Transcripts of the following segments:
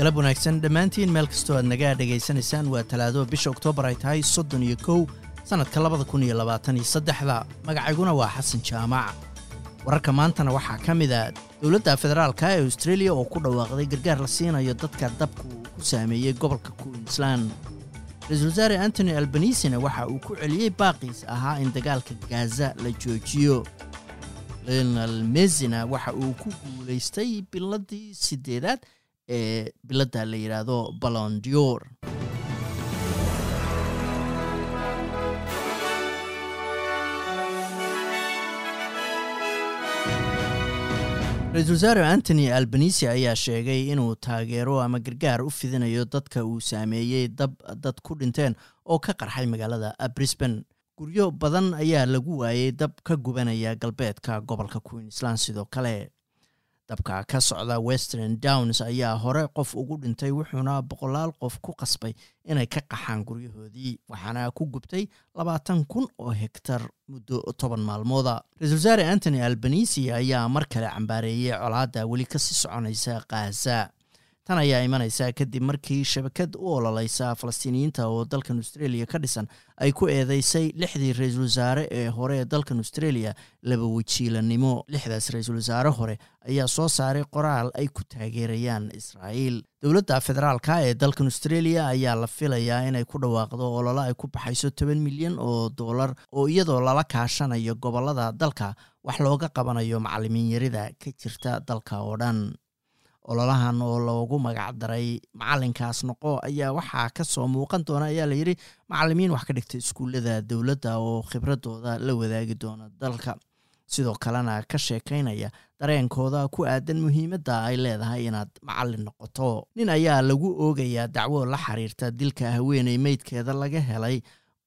galab wanaagsan dhammaantiin meel kastoo aad naga dhegaysanaysaan waa talaado bisha oktoobar ay tahay soddon iyo kow sannadka labada kun iyo labaatan iyo saddexda. Magacayguna waa xasan jaamac. Wararka maantana waxaa ka mid a dowladda federaalka ee australia oo ku dhawaaqday gargaar la siinayo dadka dabku ku saameeyey gobolka queensland. Ra'iisul wasaare antony albanisina waxa uu ku celiyey baaqiis ahaa in dagaalka gaza la joojiyo. Lionel mesina waxa uu ku guulaystay biladii sideedaad ee biladda la yidhaahdo balondior ra'iisul wasaare antony albanisi ayaa sheegay inuu taageero ama gargaar u fidinayo dadka uu saameeyey dab dad ku dhinteen oo ka qarxay magaalada brisban guryo badan ayaa lagu waayey dab ka gubanaya galbeedka gobolka queensland sidoo kale dabka ka socda western downs ayaa hore qof ugu dhintay wuxuuna boqolaal qof ku qasbay inay ka qaxaan guryahoodii waxaana ku gubtay labaatan kun oo hegtar muddo toban maalmooda. Ra'isul wasaare antony albanisi ayaa mar kale cambaareeyey colaadda weli ka sii soconaysa khaza tan ayaa imanaysa kadib markii shabakad u ololeysa falastiiniyiinta oo dalkan australia ka dhisan ay ku eedeysay lixdii ra'iisul wasaare ee hore ee dalkan australia. Laba wajiilanimo lixdaas ra'iisul wasaare hore ayaa soo saaray qoraal ay ku taageerayaan israa'iil. Dowladda federaalka ee dalkan australia ayaa la filayaa inay ku dhawaaqdo ololo ay ku baxayso toban milyan oo dollar oo iyadoo lala kaashanayo gobollada dalka. Wax looga qabanayo macalimiin yarida ka jirta dalka oo dhan ololahan oo loogu magac daray macalinkaas noqo ayaa waxaa ka soo muuqan doona ayaa layidhi macalimiin wax ka dhigta iskuullada dowladda oo khibradooda la wadaagi doona dalka. Sidoo kalena ka sheekaynaya dareenkooda ku aadan muhiimadda ay leedahay inaad macalin noqoto. Nin ayaa lagu oogayaa dacwo la xiriirta dilka haweeney meydkeeda laga helay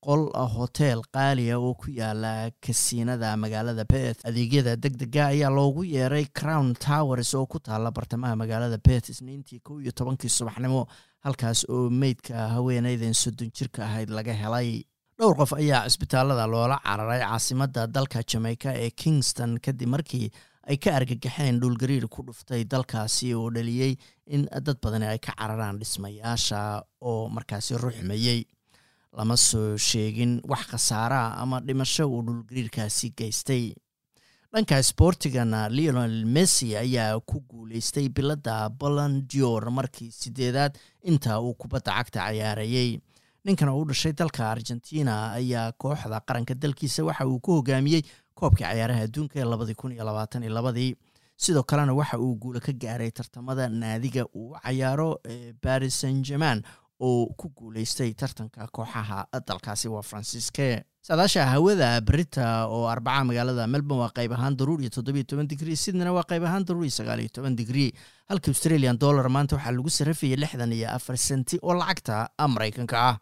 qol hoteel qaaliya oo ku yaalla kasiinada magaalada beth adeegyada deg dega ayaa loogu yeeray crown towers oo ku taala bartamaha magaalada beth isniintii kow iyo tobankii subaxnimo halkaas oo meydka haweeneydan soddon jirka ahayd laga helay. Dhowr qof ayaa cisbitaalada loola cararay caasimadda dalka jamaica ee kingston kadib markii ay ka argagaxeen dhulgariir ku dhuftay dalkaasi oo dhaliyey in dad badani ay ka cararaan dhismayaasha oo markaasi ruxmayey lama soo sheegin wax khasaaraha ama dhimasho uu dhulgariirkaasi geystay. Dhanka sboortigana leonel messi ayaa ku guuleystay biladda bolondior markii sideedaad inta uu kubadda cagta cayaarayey ninkan oo u dhashay dalka argentina ayaa kooxda qaranka dalkiisa waxa uu ku hogaamiyey koobkii cayaaraha adduunka ee labadii kun iyo labaatan iyo labadii. Sidoo kalena waxa uu guula ka gaaray tartamada naadiga uu cayaaro ee baris san german oo ku guuleystay tartanka kooxaha dalkaasi waa fransiiske saadaasha hawada berita oo arbaca magaalada melbourne waa qayb ahaan daruur iyo toddobiyo toban digrii sydneyna waa qayb ahaan daruur iyo sagaal iyo toban digrii halka australian dollar maanta waxaa lagu sarafayay lixdan iyo afar senti oo lacagta maraykanka ah